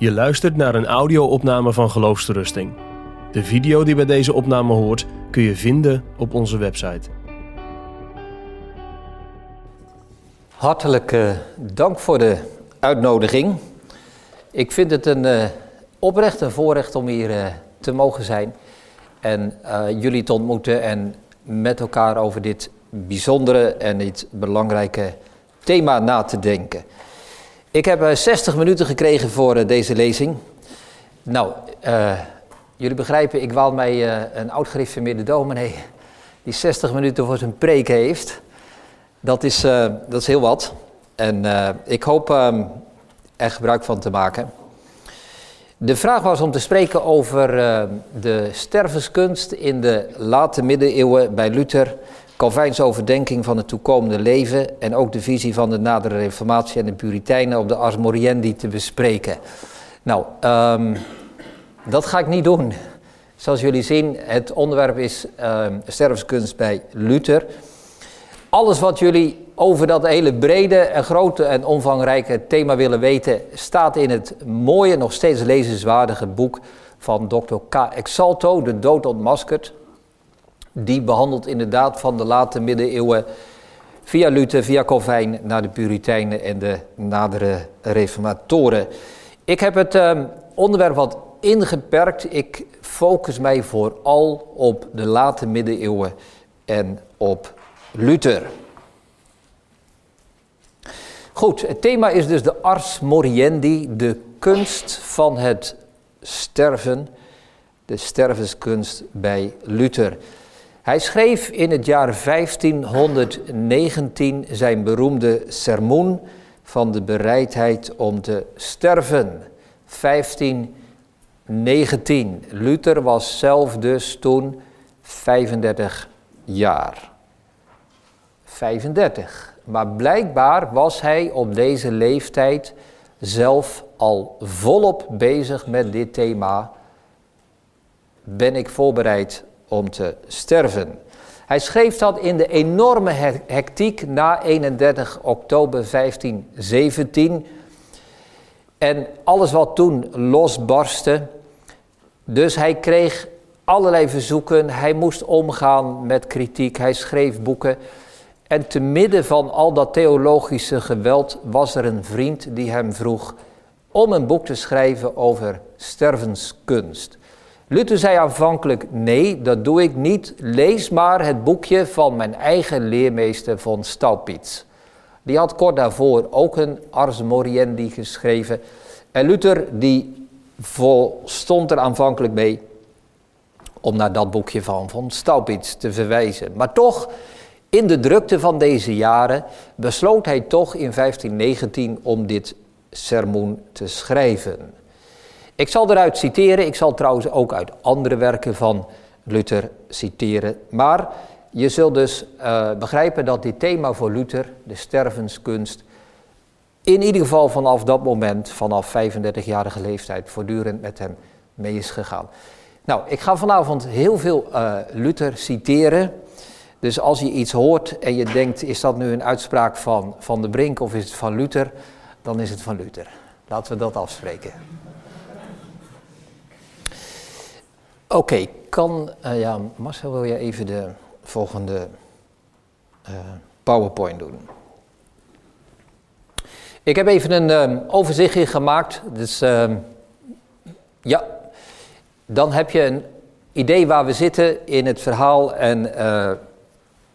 Je luistert naar een audio-opname van Geloofsterusting. De video die bij deze opname hoort kun je vinden op onze website. Hartelijk eh, dank voor de uitnodiging. Ik vind het een uh, oprecht voorrecht om hier uh, te mogen zijn en jullie te ontmoeten en met elkaar over dit bijzondere en dit belangrijke thema na te denken. Ik heb 60 minuten gekregen voor deze lezing. Nou, jullie begrijpen, ik waal mij een oud-gereformeerde dominee die 60 minuten voor zijn preek heeft. Dat is, dat is heel wat. En ik hoop um, er gebruik van te maken. De vraag was om te spreken over de stervenskunst in de late middeleeuwen bij Luther. Calvijns overdenking van het toekomende leven en ook de visie van de nadere reformatie en de Puritijnen op de Ars Moriendi te bespreken. Nou, um, dat ga ik niet doen. Zoals jullie zien, het onderwerp is uh, stervenskunst bij Luther. Alles wat jullie over dat hele brede en grote en omvangrijke thema willen weten, staat in het mooie, nog steeds lezenswaardige boek van Dr. K. Exalto, De Dood ontmaskerd. Die behandelt inderdaad van de late middeleeuwen via Luther, via Calvijn naar de Puritijnen en de nadere reformatoren. Ik heb het uh, onderwerp wat ingeperkt. Ik focus mij vooral op de late middeleeuwen en op Luther. Goed, het thema is dus de ars moriendi, de kunst van het sterven, de stervenskunst bij Luther. Hij schreef in het jaar 1519 zijn beroemde sermoen van de bereidheid om te sterven. 1519. Luther was zelf dus toen 35 jaar. 35. Maar blijkbaar was hij op deze leeftijd zelf al volop bezig met dit thema. Ben ik voorbereid om te sterven? Hij schreef dat in de enorme hectiek na 31 oktober 1517. En alles wat toen losbarstte. Dus hij kreeg allerlei verzoeken. Hij moest omgaan met kritiek. Hij schreef boeken. En te midden van al dat theologische geweld was er een vriend die hem vroeg om een boek te schrijven over stervenskunst. Luther zei aanvankelijk: Nee, dat doe ik niet. Lees maar het boekje van mijn eigen leermeester von Staupitz. Die had kort daarvoor ook een Ars Moriendi geschreven. En Luther die volstond er aanvankelijk mee om naar dat boekje van von Staupitz te verwijzen. Maar toch in de drukte van deze jaren besloot hij toch in 1519 om dit sermoen te schrijven. Ik zal eruit citeren, ik zal trouwens ook uit andere werken van Luther citeren. Maar je zult dus uh, begrijpen dat dit thema voor Luther, de stervenskunst, in ieder geval vanaf dat moment, vanaf 35-jarige leeftijd, voortdurend met hem mee is gegaan. Nou, ik ga vanavond heel veel uh, Luther citeren. Dus als je iets hoort en je denkt, is dat nu een uitspraak van, van de Brink of is het van Luther? Dan is het van Luther. Laten we dat afspreken. Oké, kan, uh, ja, Marcel wil je even de volgende uh, PowerPoint doen? Ik heb even een um, overzichtje gemaakt. Dus um, ja, dan heb je een idee waar we zitten in het verhaal en uh,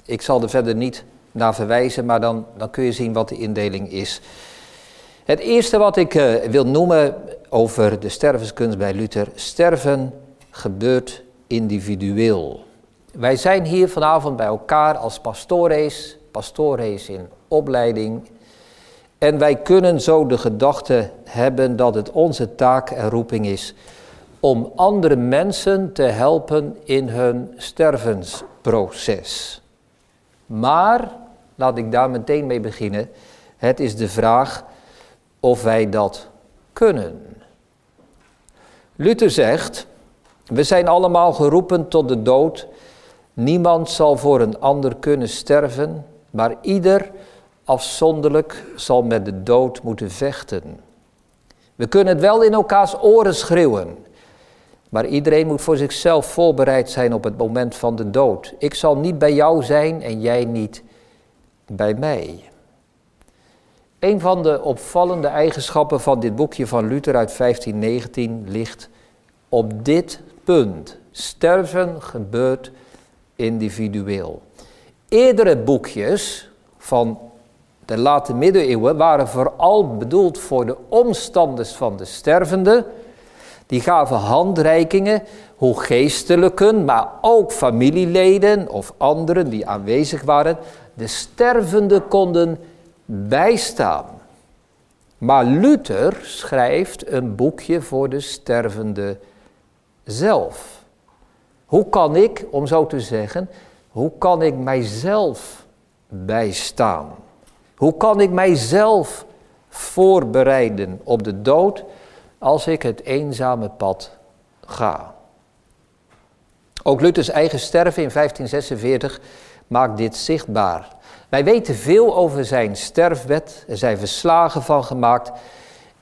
ik zal er verder niet naar verwijzen, maar dan, dan kun je zien wat de indeling is. Het eerste wat ik wil noemen over de stervenskunst bij Luther. Sterven gebeurt individueel. Wij zijn hier vanavond bij elkaar als pastores, pastores in opleiding. En wij kunnen zo de gedachte hebben dat het onze taak en roeping is om andere mensen te helpen in hun stervensproces. Maar, laat ik daar meteen mee beginnen, het is de vraag of wij dat kunnen. Luther zegt, we zijn allemaal geroepen tot de dood. Niemand zal voor een ander kunnen sterven, maar ieder afzonderlijk zal met de dood moeten vechten. We kunnen het wel in elkaars oren schreeuwen. Maar iedereen moet voor zichzelf voorbereid zijn op het moment van de dood. Ik zal niet bij jou zijn en jij niet bij mij. Een van de opvallende eigenschappen van dit boekje van Luther uit 1519 ligt op dit punt. Sterven gebeurt individueel. Eerdere boekjes van de late middeleeuwen waren vooral bedoeld voor de omstanders van de stervende. Die gaven handreikingen, hoe geestelijken, maar ook familieleden of anderen die aanwezig waren, de stervende konden bijstaan. Maar Luther schrijft een boekje voor de stervende zelf. Hoe kan ik, om zo te zeggen, hoe kan ik mijzelf bijstaan? Hoe kan ik mijzelf voorbereiden op de dood als ik het eenzame pad ga? Ook Luthers eigen sterven in 1546 maakt dit zichtbaar. Wij weten veel over zijn sterfbed, er zijn verslagen van gemaakt.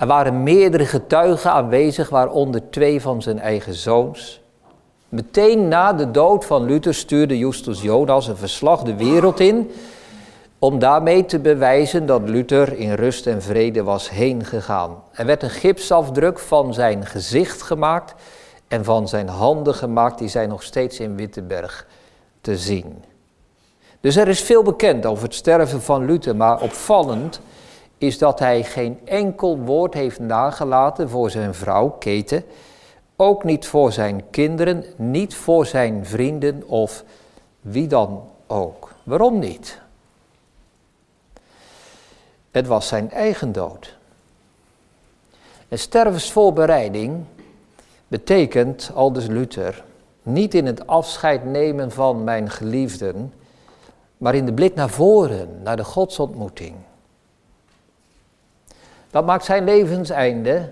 Er waren meerdere getuigen aanwezig, waaronder twee van zijn eigen zoons. Meteen na de dood van Luther stuurde Justus Jonas een verslag de wereld in om daarmee te bewijzen dat Luther in rust en vrede was heen gegaan. Er werd een gipsafdruk van zijn gezicht gemaakt en van zijn handen gemaakt, die zijn nog steeds in Wittenberg te zien. Dus er is veel bekend over het sterven van Luther, maar opvallend is dat hij geen enkel woord heeft nagelaten voor zijn vrouw Kete, ook niet voor zijn kinderen, niet voor zijn vrienden of wie dan ook. Waarom niet? Het was zijn eigen dood. Een stervensvoorbereiding betekent, aldus Luther, niet in het afscheid nemen van mijn geliefden, maar in de blik naar voren, naar de godsontmoeting. Dat maakt zijn levenseinde,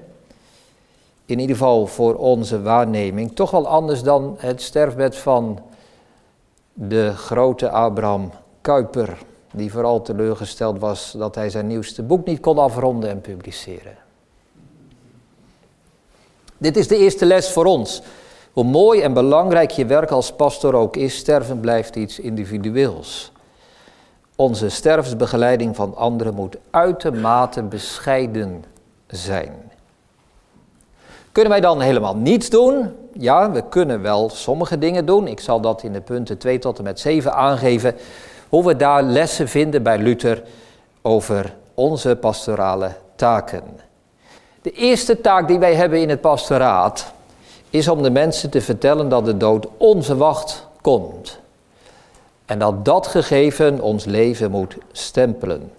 in ieder geval voor onze waarneming, toch wel anders dan het sterfbed van de grote Abraham Kuyper die vooral teleurgesteld was dat hij zijn nieuwste boek niet kon afronden en publiceren. Dit is de eerste les voor ons. Hoe mooi en belangrijk je werk als pastor ook is, sterven blijft iets individueels. Onze sterfsbegeleiding van anderen moet uitermate bescheiden zijn. Kunnen wij dan helemaal niets doen? Ja, we kunnen wel sommige dingen doen. Ik zal dat in de punten 2 tot en met 7 aangeven hoe we daar lessen vinden bij Luther over onze pastorale taken. De eerste taak die wij hebben in het pastoraat is om de mensen te vertellen dat de dood onverwacht komt. En dat dat gegeven ons leven moet stempelen.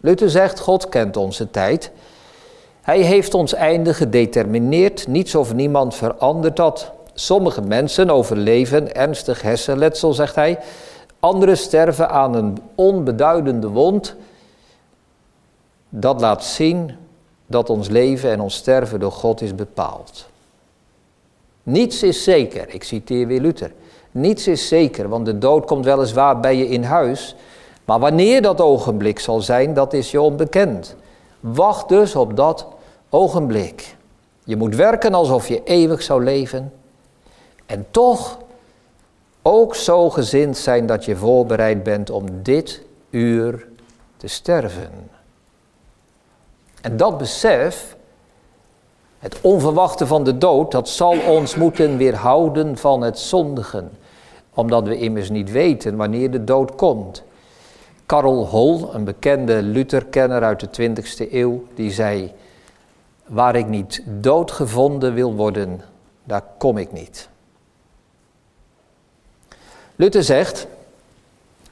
Luther zegt, God kent onze tijd. Hij heeft ons einde gedetermineerd, niets of niemand verandert dat. Sommige mensen overleven ernstig hersenletsel, zegt hij, Anderen sterven aan een onbeduidende wond. Dat laat zien dat ons leven en ons sterven door God is bepaald. Niets is zeker, ik citeer weer Luther. Niets is zeker, want de dood komt weliswaar bij je in huis, maar wanneer dat ogenblik zal zijn, dat is je onbekend. Wacht dus op dat ogenblik. Je moet werken alsof je eeuwig zou leven. En toch ook zo gezind zijn dat je voorbereid bent om dit uur te sterven. En dat besef, het onverwachte van de dood, dat zal ons moeten weerhouden van het zondigen. Omdat we immers niet weten wanneer de dood komt. Karl Hol, een bekende Lutherkenner uit de 20e eeuw, die zei: Waar ik niet doodgevonden wil worden, daar kom ik niet. Luther zegt,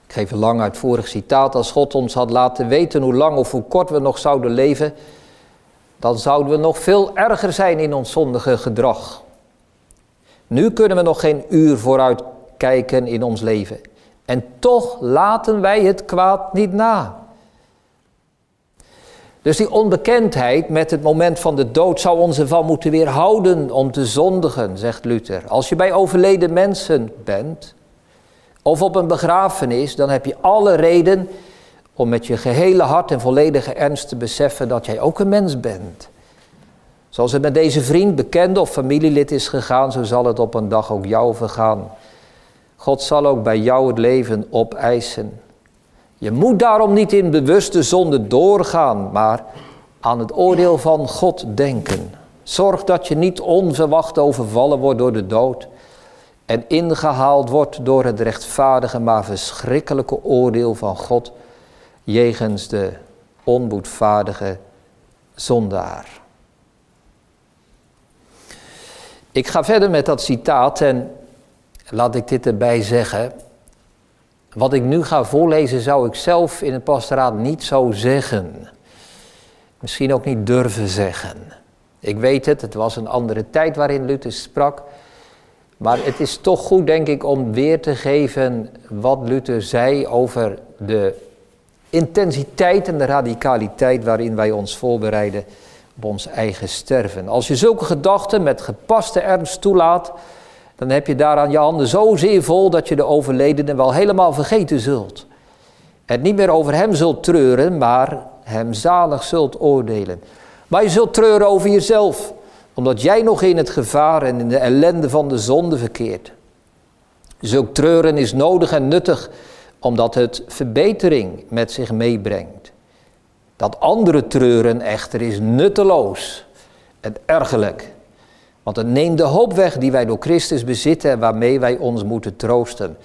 ik geef een lang uitvoerig citaat, als God ons had laten weten hoe lang of hoe kort we nog zouden leven, dan zouden we nog veel erger zijn in ons zondige gedrag. Nu kunnen we nog geen uur vooruit kijken in ons leven. En toch laten wij het kwaad niet na. Dus die onbekendheid met het moment van de dood zou ons ervan moeten weerhouden om te zondigen, zegt Luther. Als je bij overleden mensen bent, of op een begrafenis, dan heb je alle reden om met je gehele hart en volledige ernst te beseffen dat jij ook een mens bent. Zoals het met deze vriend, bekende of familielid is gegaan, zo zal het op een dag ook jou vergaan. God zal ook bij jou het leven opeisen. Je moet daarom niet in bewuste zonde doorgaan, maar aan het oordeel van God denken. Zorg dat je niet onverwacht overvallen wordt door de dood en ingehaald wordt door het rechtvaardige maar verschrikkelijke oordeel van God jegens de onboedvaardige zondaar. Ik ga verder met dat citaat en laat ik dit erbij zeggen. Wat ik nu ga voorlezen zou ik zelf in het pastoraat niet zo zeggen. Misschien ook niet durven zeggen. Ik weet het, het was een andere tijd waarin Luther sprak. Maar het is toch goed, denk ik, om weer te geven wat Luther zei over de intensiteit en de radicaliteit waarin wij ons voorbereiden op ons eigen sterven. Als je zulke gedachten met gepaste ernst toelaat, dan heb je daaraan je handen zozeer vol dat je de overledene wel helemaal vergeten zult. En niet meer over hem zult treuren, maar hem zalig zult oordelen. Maar je zult treuren over jezelf, omdat jij nog in het gevaar en in de ellende van de zonde verkeert. Zulk treuren is nodig en nuttig, omdat het verbetering met zich meebrengt. Dat andere treuren echter is nutteloos en ergerlijk. Want het neemt de hoop weg die wij door Christus bezitten en waarmee wij ons moeten troosten.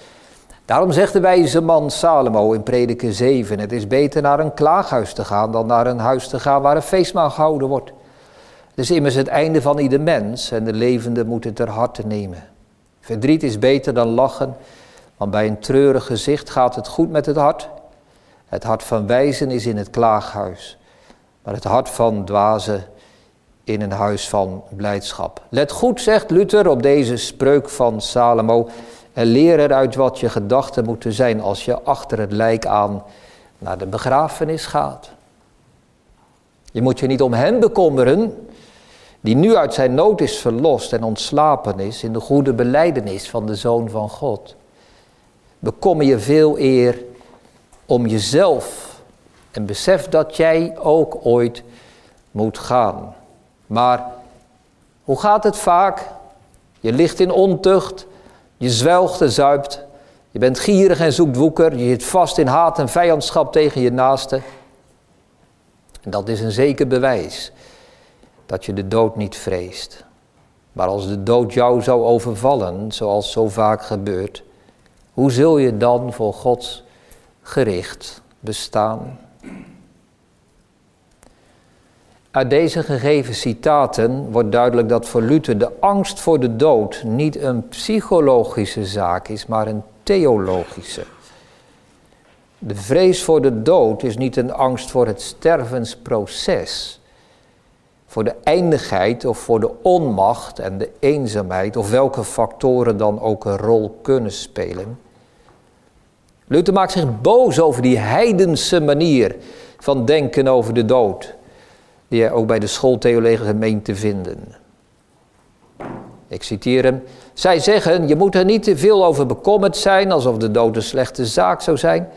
Daarom zegt de wijze man Salomo in Prediker 7: Het is beter naar een klaaghuis te gaan dan naar een huis te gaan waar een feestmaal gehouden wordt. Het is immers het einde van ieder mens en de levende moet het ter harte nemen. Verdriet is beter dan lachen, want bij een treurig gezicht gaat het goed met het hart. Het hart van wijzen is in het klaaghuis, maar het hart van dwazen in een huis van blijdschap. Let goed, zegt Luther, op deze spreuk van Salomo en leer eruit wat je gedachten moeten zijn als je achter het lijk aan naar de begrafenis gaat. Je moet je niet om hem bekommeren, die nu uit zijn nood is verlost en ontslapen is in de goede beleidenis van de Zoon van God. Bekommer je veel eer om jezelf en besef dat jij ook ooit moet gaan. Maar hoe gaat het vaak? Je ligt in ontucht, je zwelgt en zuipt, je bent gierig en zoekt woeker, je zit vast in haat en vijandschap tegen je naaste. En dat is een zeker bewijs dat je de dood niet vreest. Maar als de dood jou zou overvallen, zoals zo vaak gebeurt, hoe zul je dan voor Gods gericht bestaan? Uit deze gegeven citaten wordt duidelijk dat voor Luther de angst voor de dood niet een psychologische zaak is, maar een theologische. De vrees voor de dood is niet een angst voor het stervensproces, voor de eindigheid of voor de onmacht en de eenzaamheid, of welke factoren dan ook een rol kunnen spelen. Luther maakt zich boos over die heidense manier van denken over de dood die hij ook bij de schooltheologen meent te vinden. Ik citeer hem. Zij zeggen, je moet er niet te veel over bekommerd zijn, alsof de dood een slechte zaak zou zijn.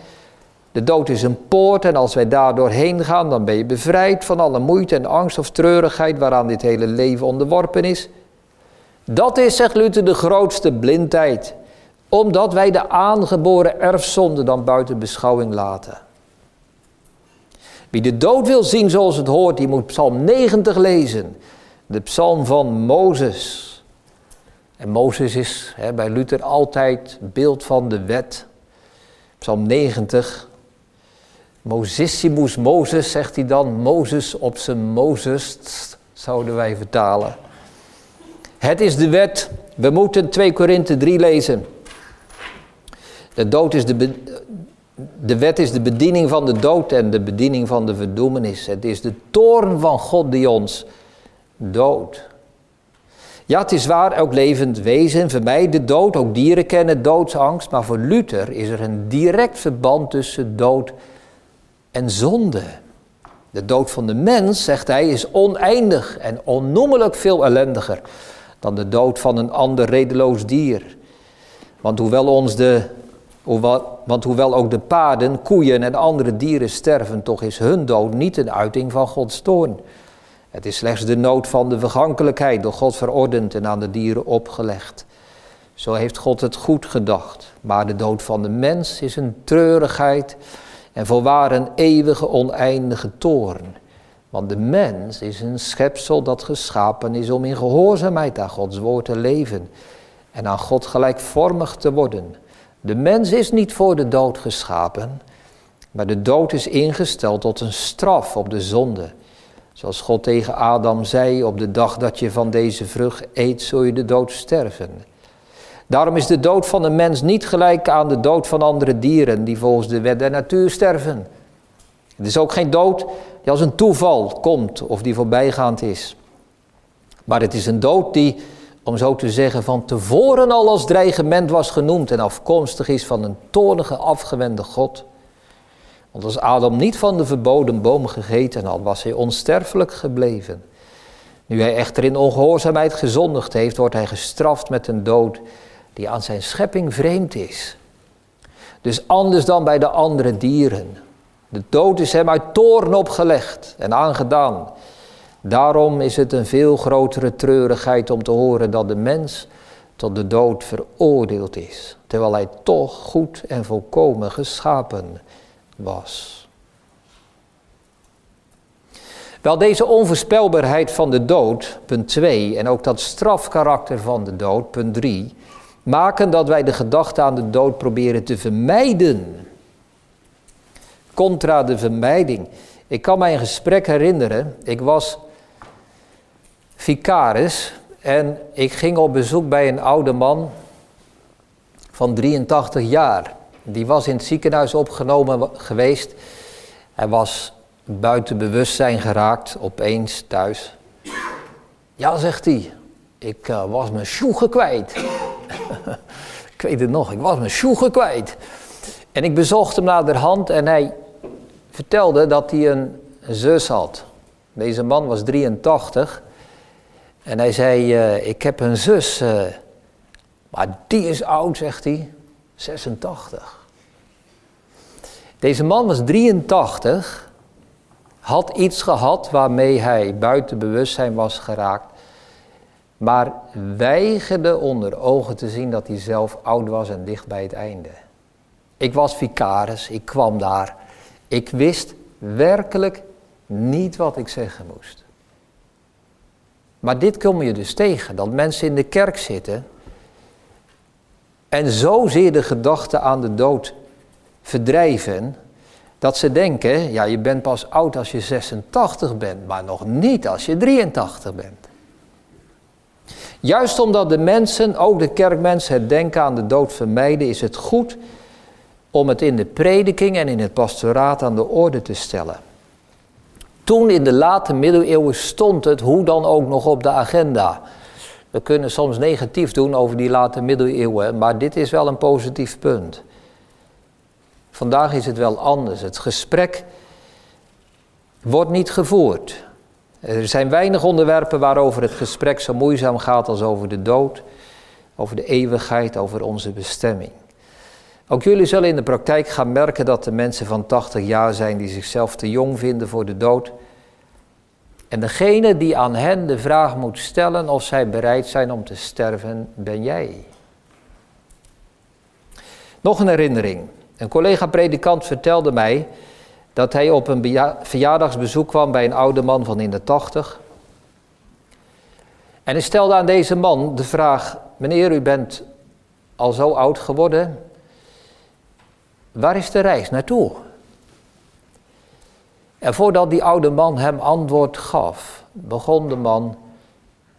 De dood is een poort en als wij daar doorheen gaan, dan ben je bevrijd van alle moeite en angst of treurigheid waaraan dit hele leven onderworpen is. Dat is, zegt Luther, de grootste blindheid, omdat wij de aangeboren erfzonde dan buiten beschouwing laten. Wie de dood wil zien zoals het hoort, die moet Psalm 90 lezen. De psalm van Mozes. En Mozes is hè, bij Luther altijd beeld van de wet. Psalm 90. Mosissimus Mozes, zegt hij dan. Mozes op zijn Mozes, zouden wij vertalen. Het is de wet. We moeten 2 Korinthe 3 lezen. De dood is de, de wet is de bediening van de dood en de bediening van de verdoemenis. Het is de toorn van God die ons doodt. Ja, het is waar, elk levend wezen vermijdt de dood. Ook dieren kennen doodsangst. Maar voor Luther is er een direct verband tussen dood en zonde. De dood van de mens, zegt hij, is oneindig en onnoemelijk veel ellendiger dan de dood van een ander redeloos dier. Want hoewel ons de want hoewel ook de paarden, koeien en andere dieren sterven, toch is hun dood niet een uiting van Gods toorn. Het is slechts de nood van de vergankelijkheid door God verordend en aan de dieren opgelegd. Zo heeft God het goed gedacht. Maar de dood van de mens is een treurigheid en voorwaar een eeuwige oneindige toorn. Want de mens is een schepsel dat geschapen is om in gehoorzaamheid aan Gods woord te leven en aan God gelijkvormig te worden. De mens is niet voor de dood geschapen, maar de dood is ingesteld tot een straf op de zonde. Zoals God tegen Adam zei, op de dag dat je van deze vrucht eet, zul je de dood sterven. Daarom is de dood van een mens niet gelijk aan de dood van andere dieren die volgens de wet der natuur sterven. Het is ook geen dood die als een toeval komt of die voorbijgaand is. Maar het is een dood die, om zo te zeggen, van tevoren al als dreigement was genoemd en afkomstig is van een toornige, afgewende God. Want als Adam niet van de verboden boom gegeten had, was hij onsterfelijk gebleven. Nu hij echter in ongehoorzaamheid gezondigd heeft, wordt hij gestraft met een dood die aan zijn schepping vreemd is. Dus anders dan bij de andere dieren. De dood is hem uit toorn opgelegd en aangedaan. Daarom is het een veel grotere treurigheid om te horen dat de mens tot de dood veroordeeld is, terwijl hij toch goed en volkomen geschapen was. Wel, deze onvoorspelbaarheid van de dood, punt 2, en ook dat strafkarakter van de dood, punt 3, maken dat wij de gedachte aan de dood proberen te vermijden. Contra de vermijding. Ik kan mij een gesprek herinneren. Ik was vicaris en ik ging op bezoek bij een oude man van 83 jaar. Die was in het ziekenhuis opgenomen geweest. Hij was buiten bewustzijn geraakt, opeens thuis. Ja, zegt hij, ik uh, was mijn sjoegen kwijt. ik weet het nog, ik was mijn sjoegen kwijt. En ik bezocht hem naar de hand en hij vertelde dat hij een zus had. Deze man was 83 en hij zei, uh, ik heb een zus, uh, maar die is oud, zegt hij, 86. Deze man was 83, had iets gehad waarmee hij buiten bewustzijn was geraakt maar weigerde onder ogen te zien dat hij zelf oud was en dicht bij het einde. Ik was vicaris, ik kwam daar. Ik wist werkelijk niet wat ik zeggen moest. Maar dit kom je dus tegen, dat mensen in de kerk zitten en zozeer de gedachte aan de dood verdrijven, dat ze denken, ja je bent pas oud als je 86 bent, maar nog niet als je 83 bent. Juist omdat de mensen, ook de kerkmensen, het denken aan de dood vermijden, is het goed om het in de prediking en in het pastoraat aan de orde te stellen. Toen in de late middeleeuwen stond het hoe dan ook nog op de agenda. We kunnen soms negatief doen over die late middeleeuwen, maar dit is wel een positief punt. Vandaag is het wel anders. Het gesprek wordt niet gevoerd. Er zijn weinig onderwerpen waarover het gesprek zo moeizaam gaat als over de dood, over de eeuwigheid, over onze bestemming. Ook jullie zullen in de praktijk gaan merken dat de mensen van 80 jaar zijn die zichzelf te jong vinden voor de dood. En degene die aan hen de vraag moet stellen of zij bereid zijn om te sterven, ben jij. Nog een herinnering. Een collega-predikant vertelde mij dat hij op een verjaardagsbezoek kwam bij een oude man van in de tachtig. En hij stelde aan deze man de vraag: Meneer, u bent al zo oud geworden. Waar is de reis naartoe? En voordat die oude man hem antwoord gaf, begon de man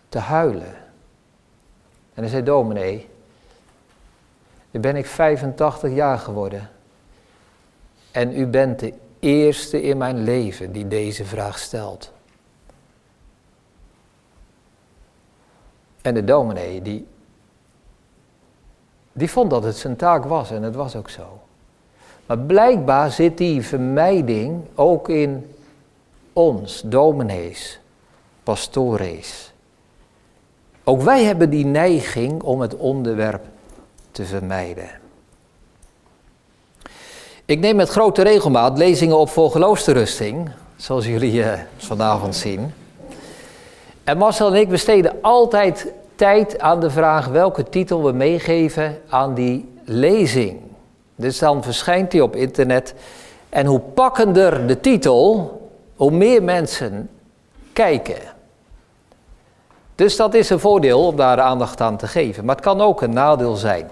te huilen. En hij zei: Dominee, nu ben ik 85 jaar geworden. En u bent de eerste in mijn leven die deze vraag stelt. En de dominee, die, die vond dat het zijn taak was en het was ook zo. Maar blijkbaar zit die vermijding ook in ons, dominees, pastores. Ook wij hebben die neiging om het onderwerp te vermijden. Ik neem met grote regelmaat lezingen op voor geloofsterusting, zoals jullie uh, vanavond zien. En Marcel en ik besteden altijd tijd aan de vraag welke titel we meegeven aan die lezing. Dus dan verschijnt die op internet. En hoe pakkender de titel, hoe meer mensen kijken. Dus dat is een voordeel om daar aandacht aan te geven. Maar het kan ook een nadeel zijn.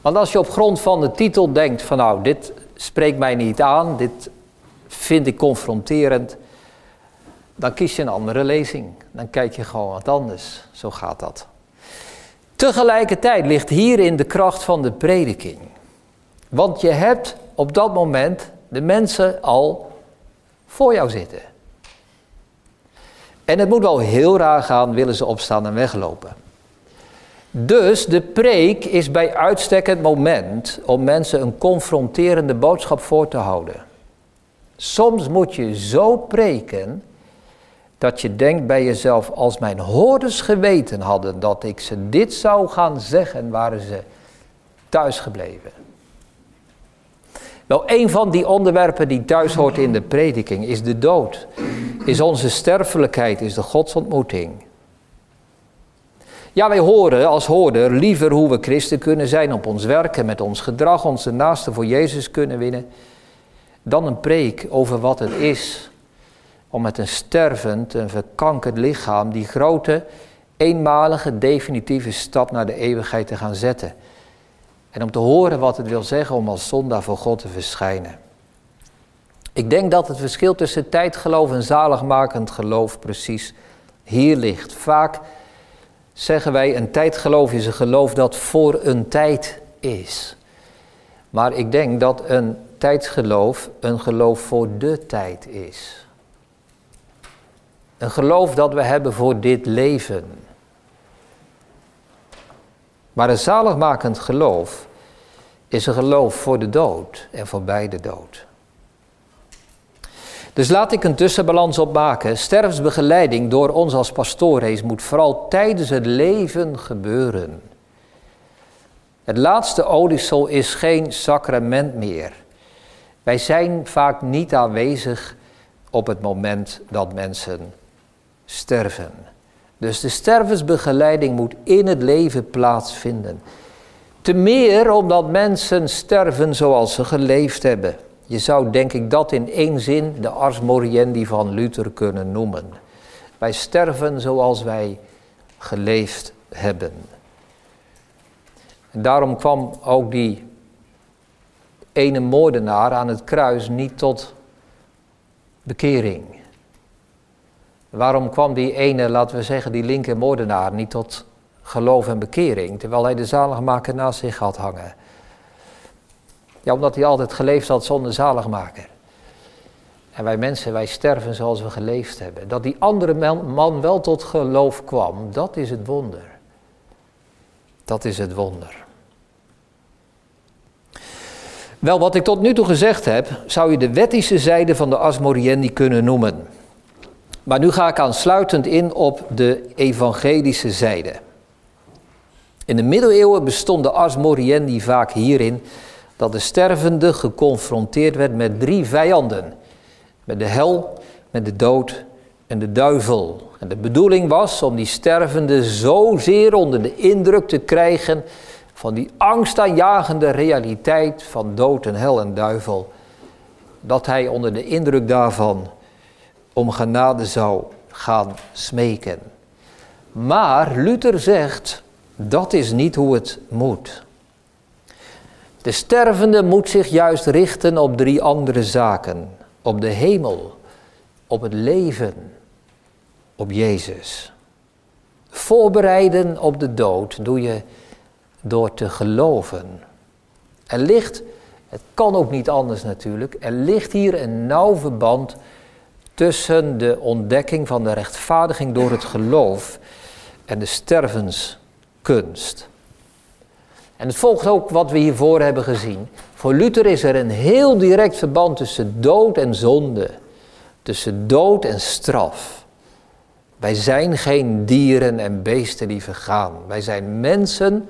Want als je op grond van de titel denkt van nou, dit spreekt mij niet aan, dit vind ik confronterend, dan kies je een andere lezing. Dan kijk je gewoon wat anders. Zo gaat dat. Tegelijkertijd ligt hierin de kracht van de prediking. Want je hebt op dat moment de mensen al voor jou zitten. En het moet wel heel raar gaan, willen ze opstaan en weglopen. Dus de preek is bij uitstek het moment om mensen een confronterende boodschap voor te houden. Soms moet je zo preken dat je denkt bij jezelf, als mijn hoorders geweten hadden dat ik ze dit zou gaan zeggen, waren ze thuis gebleven. Wel, een van die onderwerpen die thuis hoort in de prediking is de dood. Is onze sterfelijkheid, is de godsontmoeting. Ja, wij horen als hoorder liever hoe we christen kunnen zijn op ons werk en met ons gedrag onze naasten voor Jezus kunnen winnen, dan een preek over wat het is om met een stervend en verkankerd lichaam die grote, eenmalige, definitieve stap naar de eeuwigheid te gaan zetten. En om te horen wat het wil zeggen om als zondaar voor God te verschijnen. Ik denk dat het verschil tussen tijdgeloof en zaligmakend geloof precies hier ligt. Vaak zeggen wij een tijdgeloof is een geloof dat voor een tijd is. Maar ik denk dat een tijdsgeloof een geloof voor de tijd is. Een geloof dat we hebben voor dit leven. Maar een zaligmakend geloof is een geloof voor de dood en voorbij de dood. Dus laat ik een tussenbalans opmaken. Sterfsbegeleiding door ons als pastoorrees moet vooral tijdens het leven gebeuren. Het laatste odisel is geen sacrament meer. Wij zijn vaak niet aanwezig op het moment dat mensen sterven. Dus de stervensbegeleiding moet in het leven plaatsvinden. Te meer omdat mensen sterven zoals ze geleefd hebben. Je zou denk ik dat in één zin de ars moriendi van Luther kunnen noemen. Wij sterven zoals wij geleefd hebben. En daarom kwam ook die ene moordenaar aan het kruis niet tot bekering. Waarom kwam die ene, laten we zeggen, die linker moordenaar niet tot geloof en bekering, terwijl hij de zaligmaker naast zich had hangen? Ja, omdat hij altijd geleefd had zonder zaligmaker. En wij mensen, wij sterven zoals we geleefd hebben. Dat die andere man, wel tot geloof kwam, dat is het wonder. Dat is het wonder. Wel, wat ik tot nu toe gezegd heb, zou je de wettische zijde van de Asmoriendi kunnen noemen. Maar nu ga ik aansluitend in op de evangelische zijde. In de middeleeuwen bestond de Asmoriendi vaak hierin dat de stervende geconfronteerd werd met drie vijanden. Met de hel, met de dood en de duivel. En de bedoeling was om die stervende zozeer onder de indruk te krijgen van die angstaanjagende realiteit van dood en hel en duivel, dat hij onder de indruk daarvan om genade zou gaan smeken. Maar Luther zegt, dat is niet hoe het moet. De stervende moet zich juist richten op drie andere zaken. Op de hemel, op het leven, op Jezus. Voorbereiden op de dood doe je door te geloven. Er ligt, het kan ook niet anders natuurlijk, er ligt hier een nauw verband tussen de ontdekking van de rechtvaardiging door het geloof en de stervenskunst. En het volgt ook wat we hiervoor hebben gezien. Voor Luther is er een heel direct verband tussen dood en zonde, tussen dood en straf. Wij zijn geen dieren en beesten die vergaan. Wij zijn mensen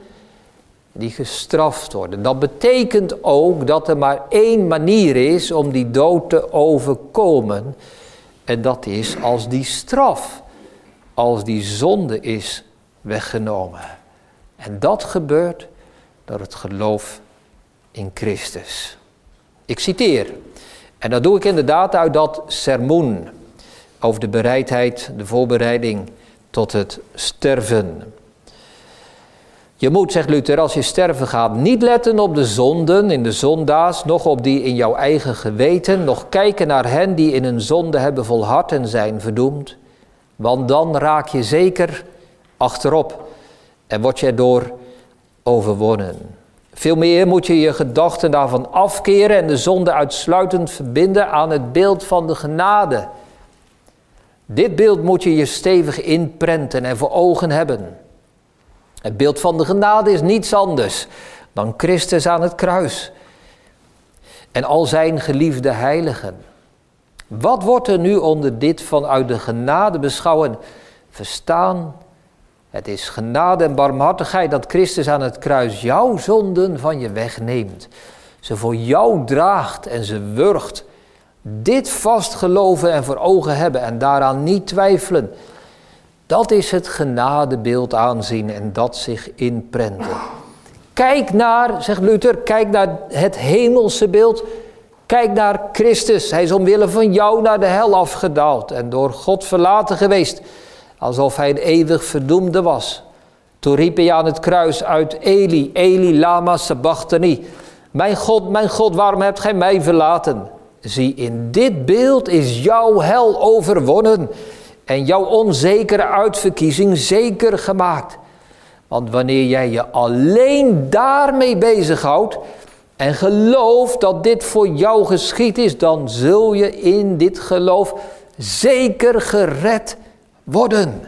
die gestraft worden. Dat betekent ook dat er maar één manier is om die dood te overkomen. En dat is als die straf als die zonde is weggenomen. En dat gebeurt door het geloof in Christus. Ik citeer, en dat doe ik inderdaad uit dat sermoen over de bereidheid, de voorbereiding tot het sterven. Je moet, zegt Luther, als je sterven gaat, niet letten op de zonden in de zondaars, nog op die in jouw eigen geweten, nog kijken naar hen die in hun zonde hebben volhard en zijn verdoemd. Want dan raak je zeker achterop en word je erdoor overwonnen. Veel meer moet je je gedachten daarvan afkeren en de zonde uitsluitend verbinden aan het beeld van de genade. Dit beeld moet je je stevig inprenten en voor ogen hebben. Het beeld van de genade is niets anders dan Christus aan het kruis en al zijn geliefde heiligen. Wat wordt er nu onder dit vanuit de genade beschouwen verstaan? Het is genade en barmhartigheid dat Christus aan het kruis jouw zonden van je wegneemt. Ze voor jou draagt en ze wurgt. Dit vast geloven en voor ogen hebben en daaraan niet twijfelen. Dat is het genadebeeld aanzien en dat zich inprenten. Kijk naar, zegt Luther, kijk naar het hemelse beeld. Kijk naar Christus. Hij is omwille van jou naar de hel afgedaald en door God verlaten geweest, alsof hij een eeuwig verdoemde was. Toen riep hij aan het kruis uit Eli, Eli lama sabachthani. Mijn God, mijn God, waarom hebt gij mij verlaten? Zie, in dit beeld is jouw hel overwonnen en jouw onzekere uitverkiezing zeker gemaakt. Want wanneer jij je alleen daarmee bezighoudt en gelooft dat dit voor jou geschied is, dan zul je in dit geloof zeker gered worden.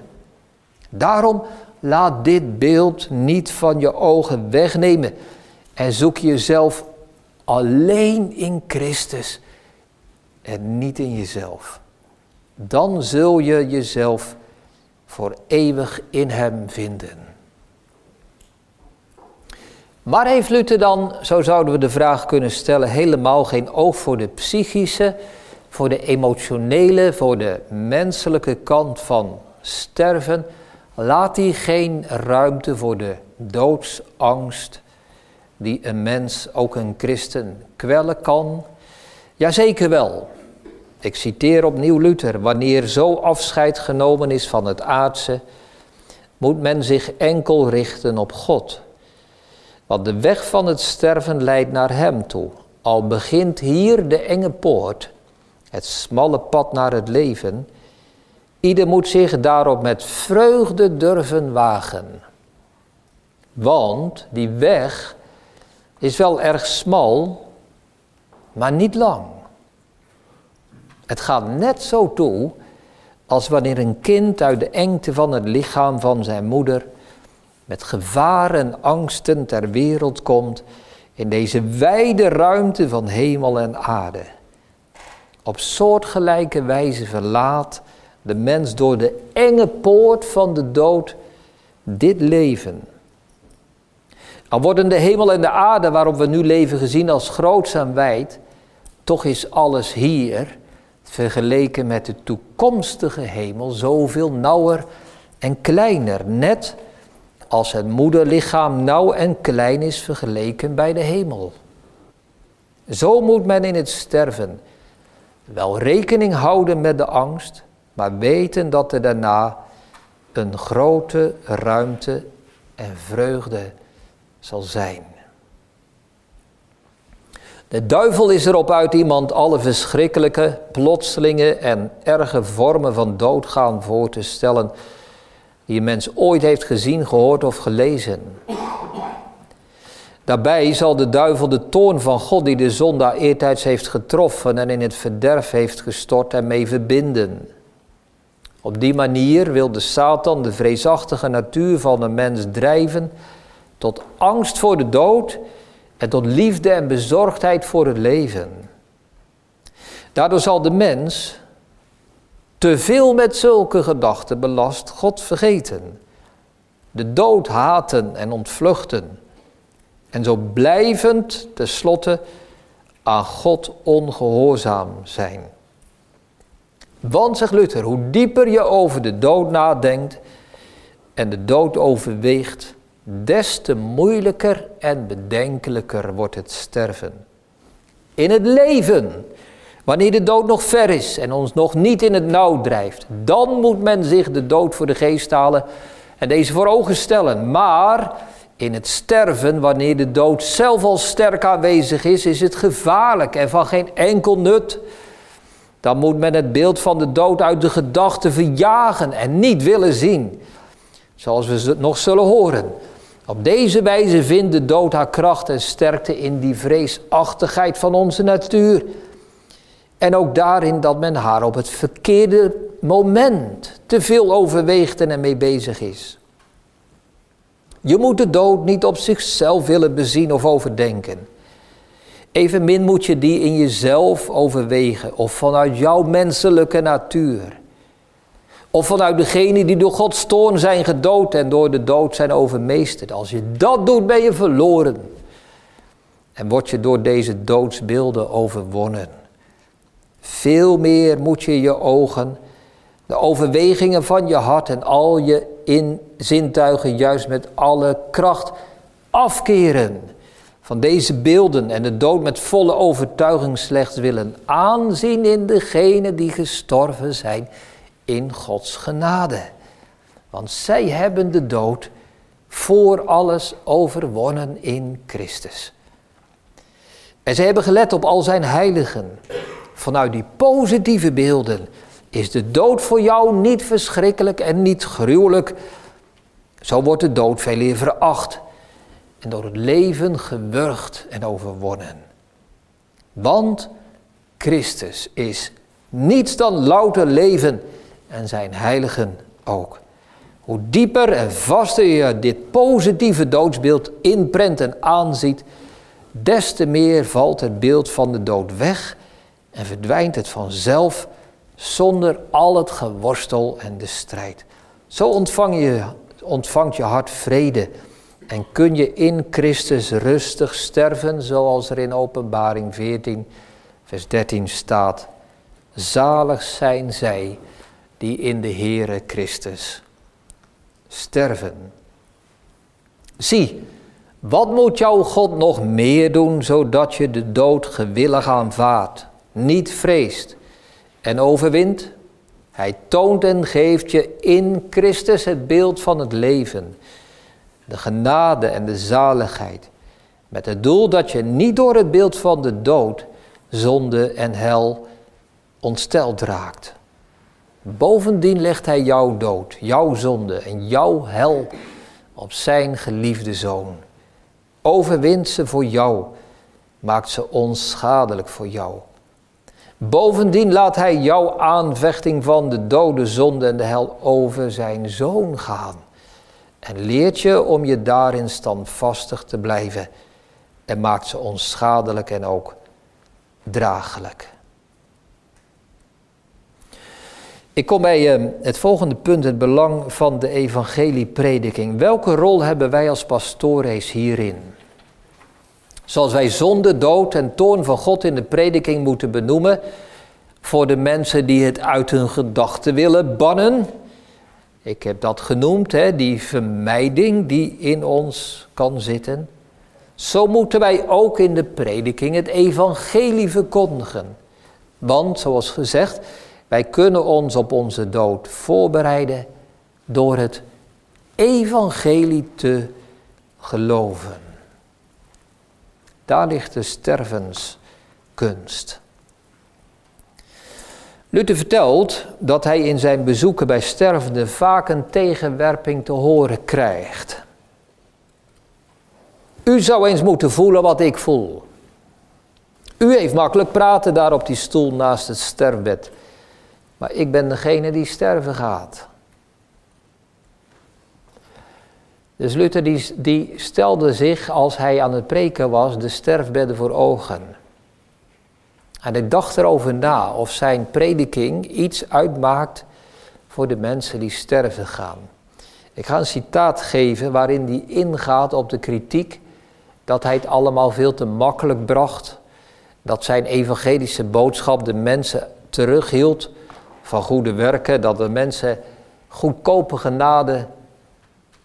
Daarom laat dit beeld niet van je ogen wegnemen en zoek jezelf alleen in Christus en niet in jezelf dan zul je jezelf voor eeuwig in Hem vinden. Maar heeft Luther dan, zo zouden we de vraag kunnen stellen, helemaal geen oog voor de psychische, voor de emotionele, voor de menselijke kant van sterven? Laat hij geen ruimte voor de doodsangst die een mens, ook een christen, kwellen kan? Jazeker wel. Ik citeer opnieuw Luther: Wanneer zo afscheid genomen is van het aardse, moet men zich enkel richten op God. Want de weg van het sterven leidt naar Hem toe. Al begint hier de enge poort, het smalle pad naar het leven. Ieder moet zich daarop met vreugde durven wagen. Want die weg is wel erg smal, maar niet lang. Het gaat net zo toe als wanneer een kind uit de engte van het lichaam van zijn moeder met gevaar en angsten ter wereld komt in deze wijde ruimte van hemel en aarde. Op soortgelijke wijze verlaat de mens door de enge poort van de dood dit leven. Al worden de hemel en de aarde waarop we nu leven gezien als groots en wijd, toch is alles hier vergeleken met de toekomstige hemel zoveel nauwer en kleiner. Net als het moederlichaam nauw en klein is vergeleken bij de hemel. Zo moet men in het sterven wel rekening houden met de angst, maar weten dat er daarna een grote ruimte en vreugde zal zijn. De duivel is erop uit iemand alle verschrikkelijke, plotselinge en erge vormen van doodgaan voor te stellen die een mens ooit heeft gezien, gehoord of gelezen. Daarbij zal de duivel de toorn van God die de zondaar eertijds heeft getroffen en in het verderf heeft gestort ermee verbinden. Op die manier wil de Satan de vreesachtige natuur van de mens drijven tot angst voor de dood en tot liefde en bezorgdheid voor het leven. Daardoor zal de mens te veel met zulke gedachten belast God vergeten, de dood haten en ontvluchten en zo blijvend tenslotte aan God ongehoorzaam zijn. Want, zegt Luther, hoe dieper je over de dood nadenkt en de dood overweegt, des te moeilijker en bedenkelijker wordt het sterven. In het leven, wanneer de dood nog ver is en ons nog niet in het nauw drijft, dan moet men zich de dood voor de geest halen en deze voor ogen stellen. Maar in het sterven, wanneer de dood zelf al sterk aanwezig is, is het gevaarlijk en van geen enkel nut. Dan moet men het beeld van de dood uit de gedachten verjagen en niet willen zien. Zoals we nog zullen horen. Op deze wijze vindt de dood haar kracht en sterkte in die vreesachtigheid van onze natuur. En ook daarin dat men haar op het verkeerde moment te veel overweegt en ermee bezig is. Je moet de dood niet op zichzelf willen bezien of overdenken. Evenmin moet je die in jezelf overwegen of vanuit jouw menselijke natuur. Of vanuit degene die door Gods toorn zijn gedood en door de dood zijn overmeesterd. Als je dat doet, ben je verloren. En word je door deze doodsbeelden overwonnen. Veel meer moet je je ogen, de overwegingen van je hart en al je in zintuigen juist met alle kracht afkeren van deze beelden en de dood met volle overtuiging slechts willen aanzien in degenen die gestorven zijn in Gods genade. Want zij hebben de dood voor alles overwonnen in Christus. En zij hebben gelet op al zijn heiligen. Vanuit die positieve beelden is de dood voor jou niet verschrikkelijk en niet gruwelijk. Zo wordt de dood veel eer veracht en door het leven gewurgd en overwonnen. Want Christus is niets dan louter leven en zijn heiligen ook. Hoe dieper en vaster je dit positieve doodsbeeld inprent en aanziet, des te meer valt het beeld van de dood weg en verdwijnt het vanzelf zonder al het geworstel en de strijd. Zo ontvang je, ontvangt je hart vrede en kun je in Christus rustig sterven, zoals er in Openbaring 14, vers 13 staat. Zalig zijn zij die in de Heere Christus sterven. Zie, wat moet jouw God nog meer doen, zodat je de dood gewillig aanvaardt, niet vreest en overwint? Hij toont en geeft je in Christus het beeld van het leven, de genade en de zaligheid, met het doel dat je niet door het beeld van de dood, zonde en hel ontsteld raakt. Bovendien legt hij jouw dood, jouw zonde en jouw hel op zijn geliefde zoon. Overwint ze voor jou, maakt ze onschadelijk voor jou. Bovendien laat hij jouw aanvechting van de dode zonde en de hel over zijn zoon gaan. En leert je om je daarin standvastig te blijven. En maakt ze onschadelijk en ook draaglijk. Ik kom bij uh, het volgende punt, het belang van de evangelieprediking. Welke rol hebben wij als pastores hierin? Zoals wij zonde, dood en toorn van God in de prediking moeten benoemen, voor de mensen die het uit hun gedachten willen bannen. Ik heb dat genoemd, hè, die vermijding die in ons kan zitten. Zo moeten wij ook in de prediking het evangelie verkondigen. Want, zoals gezegd, wij kunnen ons op onze dood voorbereiden door het evangelie te geloven. Daar ligt de stervenskunst. Luther vertelt dat hij in zijn bezoeken bij stervenden vaak een tegenwerping te horen krijgt. U zou eens moeten voelen wat ik voel. U heeft makkelijk praten daar op die stoel naast het sterfbed. Maar ik ben degene die sterven gaat. Dus Luther die, die stelde zich, als hij aan het preken was, de sterfbedden voor ogen. En hij dacht erover na of zijn prediking iets uitmaakt voor de mensen die sterven gaan. Ik ga een citaat geven waarin hij ingaat op de kritiek dat hij het allemaal veel te makkelijk bracht. Dat zijn evangelische boodschap de mensen terughield van goede werken, dat de mensen goedkope genade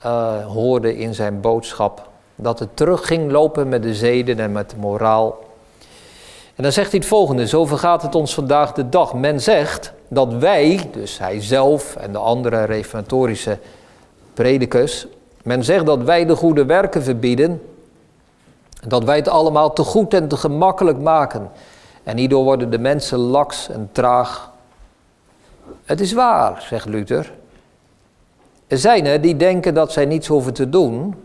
uh, hoorden in zijn boodschap. Dat het terug ging lopen met de zeden en met de moraal. En dan zegt hij het volgende, zo vergaat het ons vandaag de dag. Men zegt dat wij, dus hij zelf en de andere reformatorische predikers, men zegt dat wij de goede werken verbieden, dat wij het allemaal te goed en te gemakkelijk maken. En hierdoor worden de mensen laks en traag. Het is waar, zegt Luther. Er zijn er die denken dat zij niets hoeven te doen,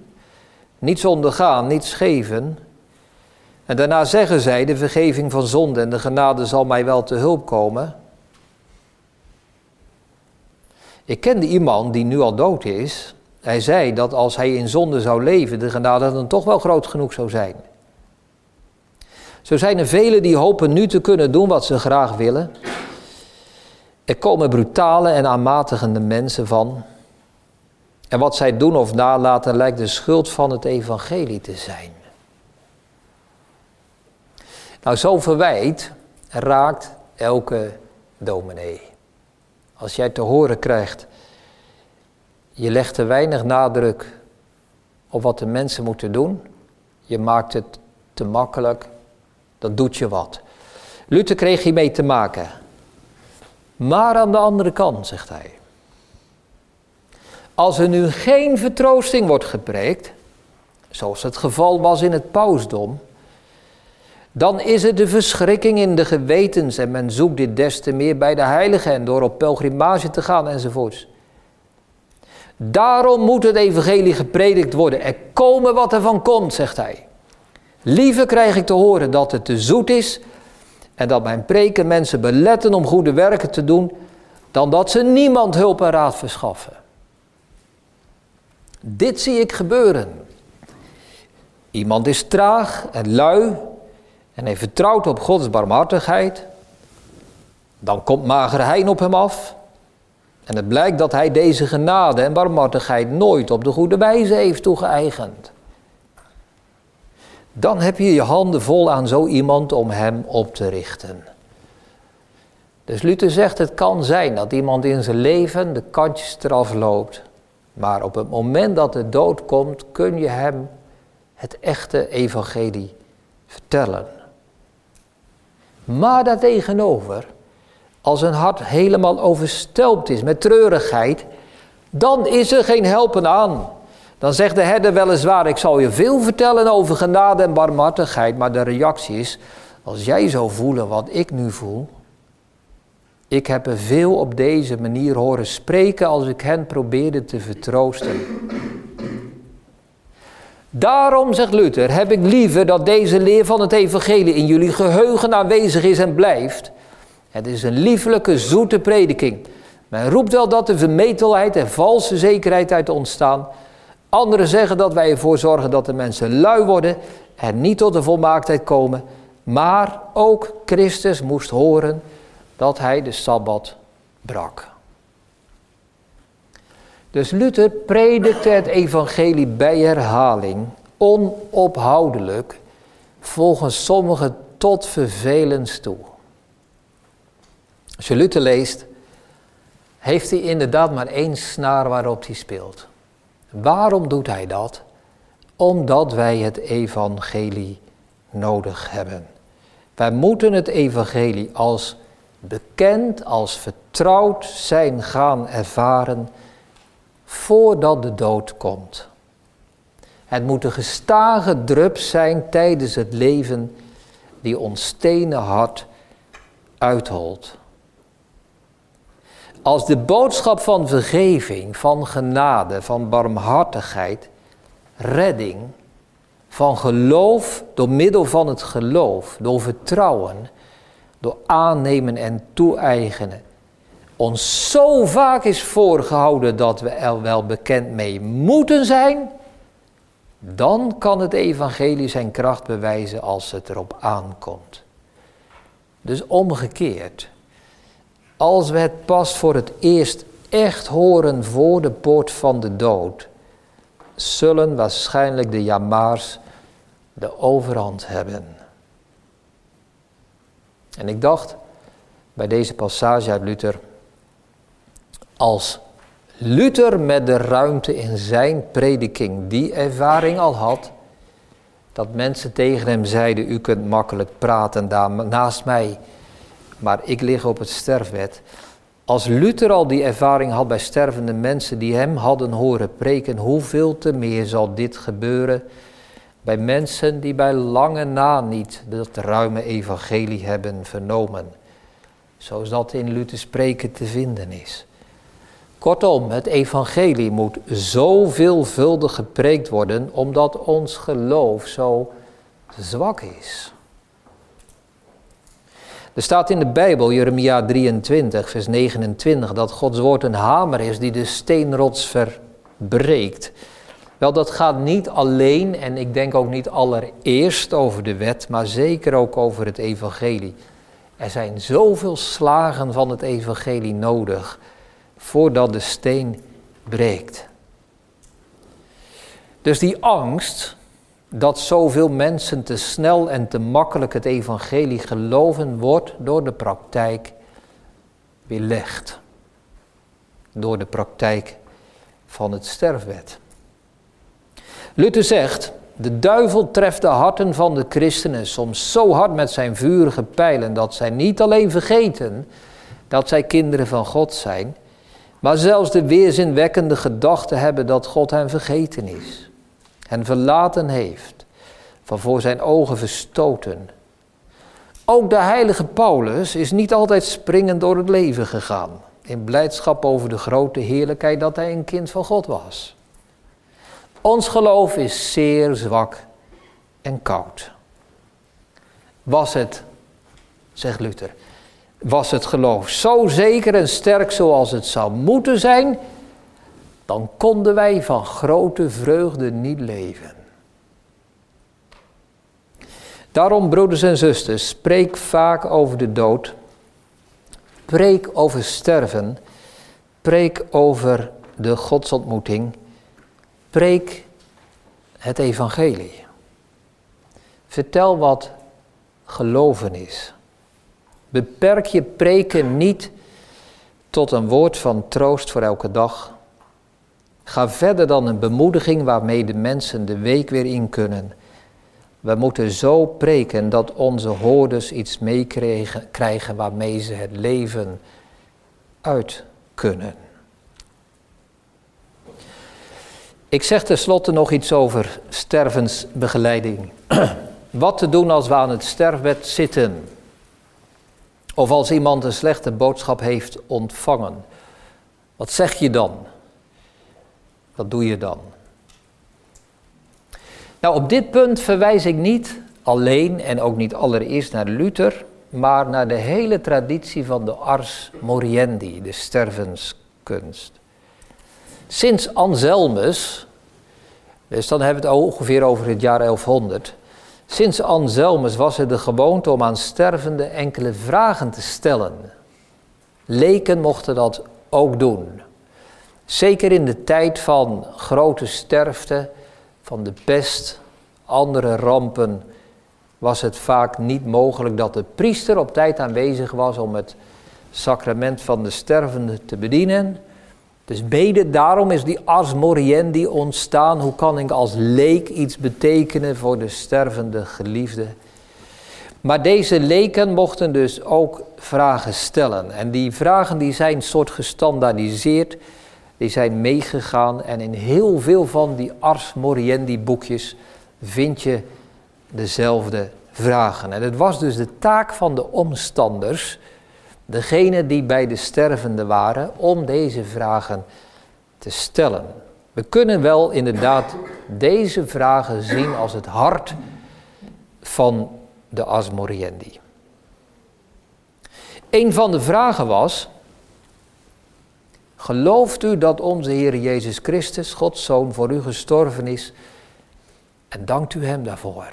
niets ondergaan, niets geven. En daarna zeggen zij, de vergeving van zonde en de genade zal mij wel te hulp komen. Ik kende iemand die nu al dood is. Hij zei dat als hij in zonde zou leven, de genade dan toch wel groot genoeg zou zijn. Zo zijn er velen die hopen nu te kunnen doen wat ze graag willen. Er komen brutale en aanmatigende mensen van. En wat zij doen of nalaten lijkt de schuld van het evangelie te zijn. Nou, zo verwijt raakt elke dominee. Als jij te horen krijgt, je legt te weinig nadruk op wat de mensen moeten doen, je maakt het te makkelijk, dat doet je wat. Luther kreeg hiermee te maken. Maar aan de andere kant, zegt hij. Als er nu geen vertroosting wordt gepreekt, zoals het geval was in het pausdom, dan is het de verschrikking in de gewetens en men zoekt dit des te meer bij de heiligen en door op pelgrimage te gaan enzovoorts. Daarom moet het evangelie gepredikt worden. Er komen wat er van komt, zegt hij. Liever krijg ik te horen dat het te zoet is en dat mijn preken mensen beletten om goede werken te doen, dan dat ze niemand hulp en raad verschaffen. Dit zie ik gebeuren. Iemand is traag en lui en hij vertrouwt op Gods barmhartigheid. Dan komt mager hein op hem af. En het blijkt dat hij deze genade en barmhartigheid nooit op de goede wijze heeft toegeëigend. Dan heb je je handen vol aan zo iemand om hem op te richten. Dus Luther zegt, het kan zijn dat iemand in zijn leven de kantjes eraf loopt. Maar op het moment dat de dood komt, kun je hem het echte evangelie vertellen. Maar daartegenover, als een hart helemaal overstelpt is met treurigheid, dan is er geen helpen aan. Dan zegt de herder weliswaar, ik zal je veel vertellen over genade en barmhartigheid, maar de reactie is, als jij zou voelen wat ik nu voel, ik heb er veel op deze manier horen spreken als ik hen probeerde te vertroosten. Daarom, zegt Luther, heb ik liever dat deze leer van het evangelie in jullie geheugen aanwezig is en blijft. Het is een liefelijke, zoete prediking. Men roept wel dat er vermetelheid en valse zekerheid uit ontstaan. Anderen zeggen dat wij ervoor zorgen dat de mensen lui worden en niet tot de volmaaktheid komen. Maar ook Christus moest horen dat hij de Sabbat brak. Dus Luther predikte het evangelie bij herhaling, onophoudelijk, volgens sommigen tot vervelens toe. Als je Luther leest, heeft hij inderdaad maar één snaar waarop hij speelt. Waarom doet hij dat? Omdat wij het evangelie nodig hebben. Wij moeten het evangelie als bekend, als vertrouwd zijn gaan ervaren voordat de dood komt. Het moet een gestage drup zijn tijdens het leven die ons stenen hart uitholt. Als de boodschap van vergeving, van genade, van barmhartigheid, redding, van geloof door middel van het geloof, door vertrouwen, door aannemen en toe-eigenen, ons zo vaak is voorgehouden dat we er wel bekend mee moeten zijn, dan kan het evangelie zijn kracht bewijzen als het erop aankomt. Dus omgekeerd, als we het pas voor het eerst echt horen voor de poort van de dood, zullen waarschijnlijk de jamaars de overhand hebben. En ik dacht bij deze passage uit Luther, Als Luther met de ruimte in zijn prediking die ervaring al had, dat mensen tegen hem zeiden: U kunt makkelijk praten daar naast mij, maar ik lig op het sterfbed. Als Luther al die ervaring had bij stervende mensen die hem hadden horen preken, hoeveel te meer zal dit gebeuren bij mensen die bij lange na niet dat ruime evangelie hebben vernomen, zoals dat in Luthers preken te vinden is. Kortom, het evangelie moet zo veelvuldig gepreekt worden omdat ons geloof zo zwak is. Er staat in de Bijbel, Jeremia 23, vers 29, dat Gods woord een hamer is die de steenrots verbreekt. Wel, dat gaat niet alleen en ik denk ook niet allereerst over de wet, maar zeker ook over het evangelie. Er zijn zoveel slagen van het evangelie nodig voordat de steen breekt. Dus die angst dat zoveel mensen te snel en te makkelijk het evangelie geloven, wordt door de praktijk weerlegd. Door de praktijk van het sterfwet. Luther zegt, de duivel treft de harten van de christenen soms zo hard met zijn vurige pijlen dat zij niet alleen vergeten dat zij kinderen van God zijn, maar zelfs de weerzinwekkende gedachte hebben dat God hen vergeten is, hen verlaten heeft, van voor zijn ogen verstoten. Ook de heilige Paulus is niet altijd springend door het leven gegaan, in blijdschap over de grote heerlijkheid dat hij een kind van God was. Ons geloof is zeer zwak en koud. Was het, zegt Luther, was het geloof zo zeker en sterk zoals het zou moeten zijn, dan konden wij van grote vreugde niet leven. Daarom, broeders en zusters, spreek vaak over de dood. Preek over sterven. Preek over de godsontmoeting. Preek het evangelie. Vertel wat geloven is. Beperk je preken niet tot een woord van troost voor elke dag. Ga verder dan een bemoediging waarmee de mensen de week weer in kunnen. We moeten zo preken dat onze hoorders iets meekrijgen waarmee ze het leven uit kunnen. Ik zeg tenslotte nog iets over stervensbegeleiding. Wat te doen als we aan het sterfbed zitten? Of als iemand een slechte boodschap heeft ontvangen. Wat zeg je dan? Wat doe je dan? Nou, op dit punt verwijs ik niet alleen en ook niet allereerst naar Luther, maar naar de hele traditie van de ars moriendi, de stervenskunst. Sinds Anselmus, dus dan hebben we het ongeveer over het jaar 1100, Sinds Anselmus was het de gewoonte om aan stervenden enkele vragen te stellen. Leken mochten dat ook doen. Zeker in de tijd van grote sterfte, van de pest, andere rampen, was het vaak niet mogelijk dat de priester op tijd aanwezig was om het sacrament van de stervende te bedienen. Dus mede daarom is die ars moriendi ontstaan. Hoe kan ik als leek iets betekenen voor de stervende geliefde? Maar deze leken mochten dus ook vragen stellen. En die vragen die zijn soort gestandaardiseerd, die zijn meegegaan. En in heel veel van die ars moriendi boekjes vind je dezelfde vragen. En het was dus de taak van de omstanders degene die bij de stervende waren, om deze vragen te stellen. We kunnen wel inderdaad deze vragen zien als het hart van de Asmoriendi. Een van de vragen was: Gelooft u dat onze Heer Jezus Christus, Gods Zoon, voor u gestorven is en dankt u Hem daarvoor?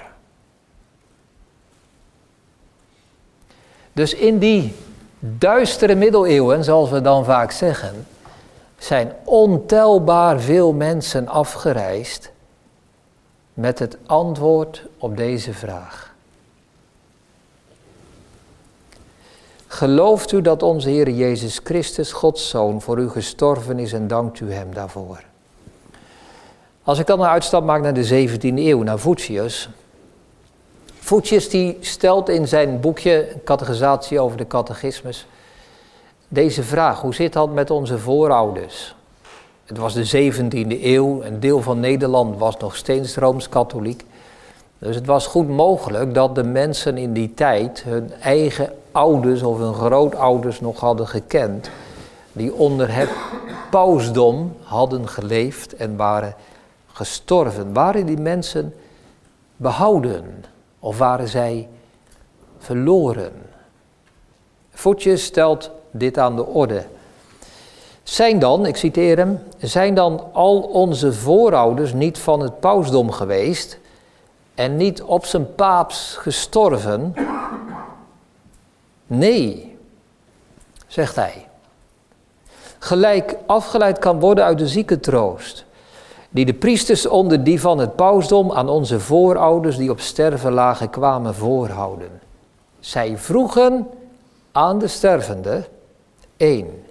Dus in die duistere middeleeuwen, zoals we dan vaak zeggen, zijn ontelbaar veel mensen afgereisd met het antwoord op deze vraag. Gelooft u dat onze Heer Jezus Christus, Gods Zoon, voor u gestorven is en dankt u Hem daarvoor? Als ik dan een uitstap maak naar de 17e eeuw, naar Voetius. Voetius die stelt in zijn boekje, Catechisatie over de catechismus, deze vraag. Hoe zit dat met onze voorouders? Het was de 17e eeuw, een deel van Nederland was nog steeds Rooms-Katholiek. Dus het was goed mogelijk dat de mensen in die tijd hun eigen ouders of hun grootouders nog hadden gekend, die onder het pausdom hadden geleefd en waren gestorven. Waren die mensen behouden of waren zij verloren? Voetjes stelt dit aan de orde. Zijn dan, ik citeer hem, zijn dan al onze voorouders niet van het pausdom geweest en niet op zijn paaps gestorven? Nee, zegt hij. Gelijk afgeleid kan worden uit de ziekentroost, die de priesters onder die van het pausdom aan onze voorouders die op sterven lagen kwamen voorhouden. Zij vroegen aan de stervende, één,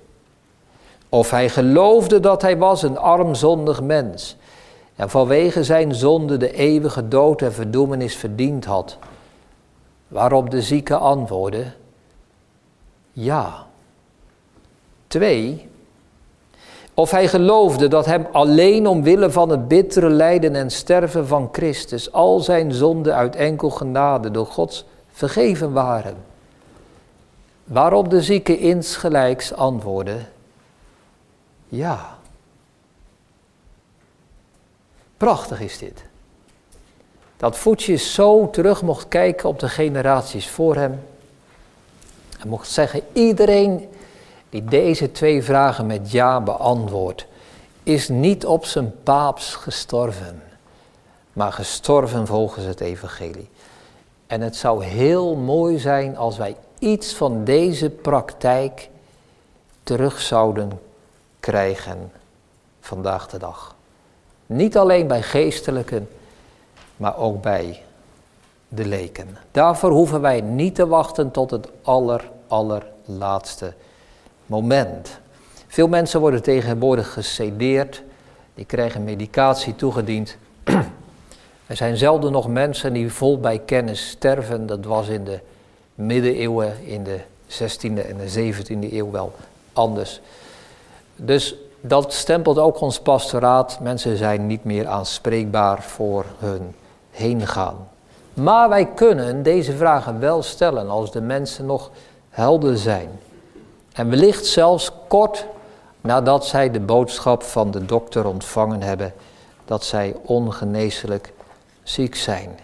of hij geloofde dat hij was een arm zondig mens en vanwege zijn zonde de eeuwige dood en verdoemenis verdiend had. Waarop de zieke antwoordde, ja. Twee, of hij geloofde dat hem alleen omwille van het bittere lijden en sterven van Christus al zijn zonden uit enkel genade door Gods vergeven waren. Waarop de zieke insgelijks antwoordde, ja. Prachtig is dit. Dat voetje zo terug mocht kijken op de generaties voor hem. En mocht zeggen, iedereen die deze twee vragen met ja beantwoordt, is niet op zijn paaps gestorven, maar gestorven volgens het evangelie. En het zou heel mooi zijn als wij iets van deze praktijk terug zouden krijgen vandaag de dag. Niet alleen bij geestelijken, maar ook bij de leken. Daarvoor hoeven wij niet te wachten tot het aller, allerlaatste moment. Veel mensen worden tegenwoordig gecedeerd, die krijgen medicatie toegediend. er zijn zelden nog mensen die vol bij kennis sterven. Dat was in de middeleeuwen, in de 16e en de 17e eeuw wel anders. Dus dat stempelt ook ons pastoraat. Mensen zijn niet meer aanspreekbaar voor hun heen gaan. Maar wij kunnen deze vragen wel stellen als de mensen nog helder zijn. En wellicht zelfs kort nadat zij de boodschap van de dokter ontvangen hebben dat zij ongeneeslijk ziek zijn.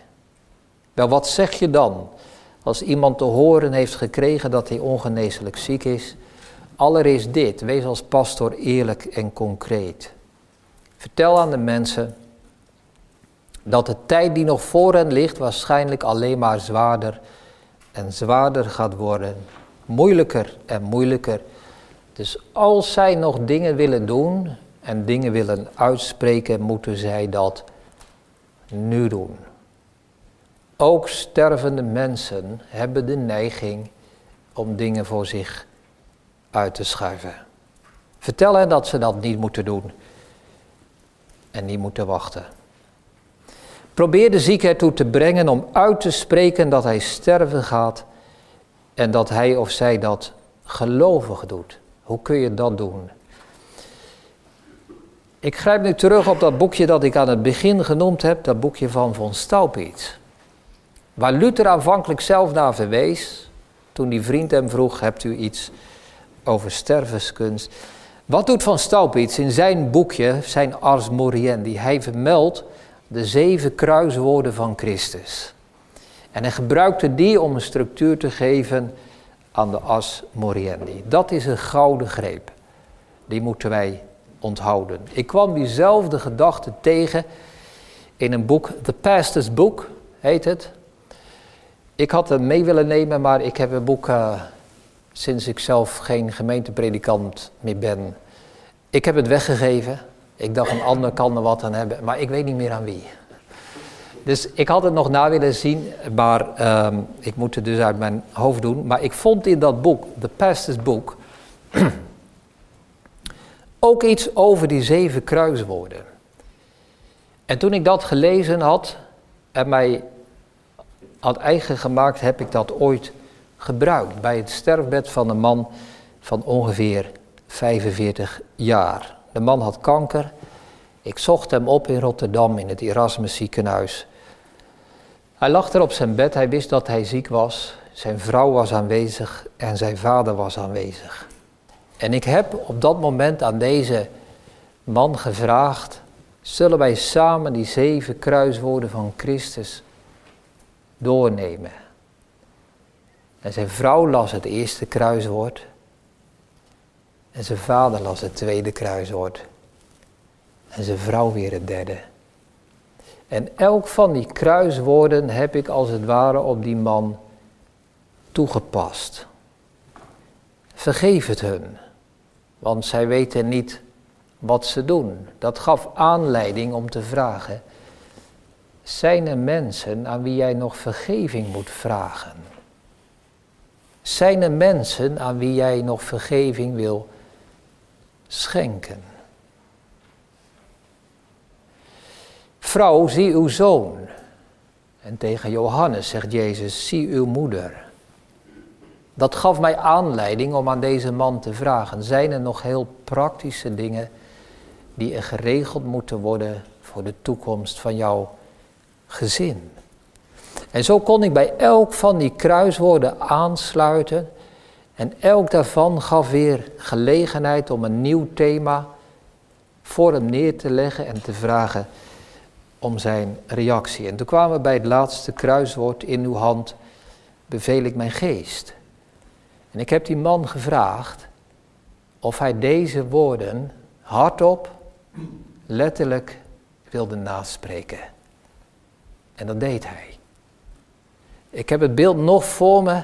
Wel, wat zeg je dan als iemand te horen heeft gekregen dat hij ongeneeslijk ziek is? Allereerst dit, wees als pastor eerlijk en concreet. Vertel aan de mensen dat de tijd die nog voor hen ligt waarschijnlijk alleen maar zwaarder en zwaarder gaat worden. Moeilijker en moeilijker. Dus als zij nog dingen willen doen en dingen willen uitspreken, moeten zij dat nu doen. Ook stervende mensen hebben de neiging om dingen voor zich uit te schuiven. Vertel hen dat ze dat niet moeten doen en niet moeten wachten. Probeer de zieke ertoe te brengen om uit te spreken dat hij sterven gaat en dat hij of zij dat gelovig doet. Hoe kun je dat doen? Ik grijp nu terug op dat boekje dat ik aan het begin genoemd heb, dat boekje van von Staupitz. Waar Luther aanvankelijk zelf naar verwees, toen die vriend hem vroeg, hebt u iets over stervenskunst. Wat doet Van Staupitz in zijn boekje, zijn Ars Moriendi? Hij vermeldt de zeven kruiswoorden van Christus. En hij gebruikte die om een structuur te geven aan de Ars Moriendi. Dat is een gouden greep. Die moeten wij onthouden. Ik kwam diezelfde gedachte tegen in een boek, The Pastor's Book heet het. Ik had hem mee willen nemen, maar ik heb een boek uh, sinds ik zelf geen gemeentepredikant meer ben. Ik heb het weggegeven. Ik dacht een ander kan er wat aan hebben, maar ik weet niet meer aan wie. Dus ik had het nog na willen zien, maar ehm, ik moet het dus uit mijn hoofd doen. Maar ik vond in dat boek, The Pastor's Book, ook iets over die zeven kruiswoorden. En toen ik dat gelezen had en mij had eigen gemaakt, heb ik dat ooit gebruikt bij het sterfbed van een man van ongeveer 45 jaar. De man had kanker. Ik zocht hem op in Rotterdam in het Erasmus ziekenhuis. Hij lag er op zijn bed, hij wist dat hij ziek was. Zijn vrouw was aanwezig en zijn vader was aanwezig. En ik heb op dat moment aan deze man gevraagd: zullen wij samen die zeven kruiswoorden van Christus doornemen? En zijn vrouw las het eerste kruiswoord. En zijn vader las het tweede kruiswoord. En zijn vrouw weer het derde. En elk van die kruiswoorden heb ik als het ware op die man toegepast. Vergeef het hun, want zij weten niet wat ze doen. Dat gaf aanleiding om te vragen: zijn er mensen aan wie jij nog vergeving moet vragen? Zijn er mensen aan wie jij nog vergeving wil schenken? Vrouw, zie uw zoon. En tegen Johannes zegt Jezus, zie uw moeder. Dat gaf mij aanleiding om aan deze man te vragen, zijn er nog heel praktische dingen die er geregeld moeten worden voor de toekomst van jouw gezin? En zo kon ik bij elk van die kruiswoorden aansluiten en elk daarvan gaf weer gelegenheid om een nieuw thema voor hem neer te leggen en te vragen, om zijn reactie. En toen kwamen we bij het laatste kruiswoord in uw hand, beveel ik mijn geest. En ik heb die man gevraagd of hij deze woorden hardop, letterlijk wilde naspreken. En dat deed hij. Ik heb het beeld nog voor me,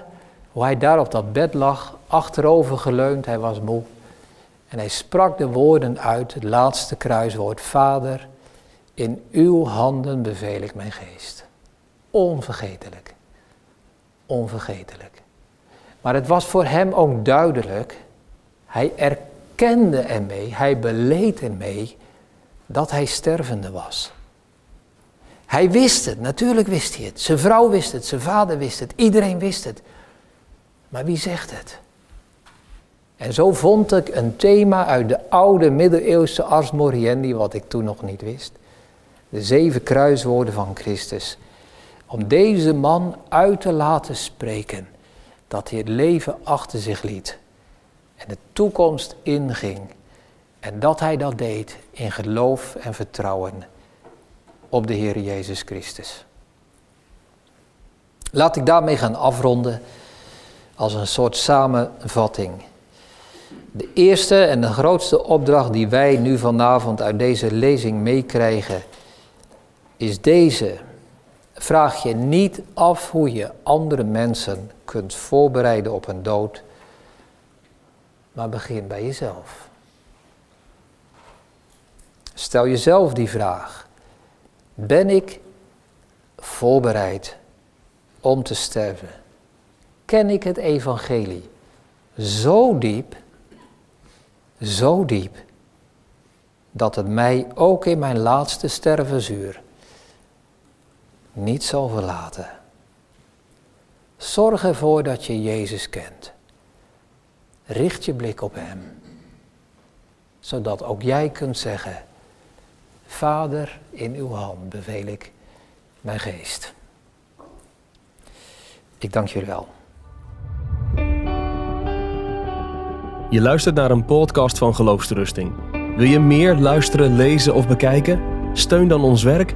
hoe hij daar op dat bed lag, achterover geleund, hij was moe. En hij sprak de woorden uit, het laatste kruiswoord, Vader, in uw handen beveel ik mijn geest. Onvergetelijk. Onvergetelijk. Maar het was voor hem ook duidelijk. Hij erkende ermee, hij beleed ermee dat hij stervende was. Hij wist het, natuurlijk wist hij het. Zijn vrouw wist het, zijn vader wist het, iedereen wist het. Maar wie zegt het? En zo vond ik een thema uit de oude middeleeuwse Ars Moriendi, wat ik toen nog niet wist de zeven kruiswoorden van Christus. Om deze man uit te laten spreken dat hij het leven achter zich liet en de toekomst inging. En dat hij dat deed in geloof en vertrouwen op de Heer Jezus Christus. Laat ik daarmee gaan afronden als een soort samenvatting. De eerste en de grootste opdracht die wij nu vanavond uit deze lezing meekrijgen is deze. Vraag je niet af hoe je andere mensen kunt voorbereiden op een dood, maar begin bij jezelf. Stel jezelf die vraag. Ben ik voorbereid om te sterven? Ken ik het evangelie zo diep, zo diep, dat het mij ook in mijn laatste stervensuur niet zal verlaten. Zorg ervoor dat je Jezus kent. Richt je blik op Hem, zodat ook jij kunt zeggen, Vader, in uw hand beveel ik mijn geest. Ik dank jullie wel. Je luistert naar een podcast van Geloofsterusting. Wil je meer luisteren, lezen of bekijken? Steun dan ons werk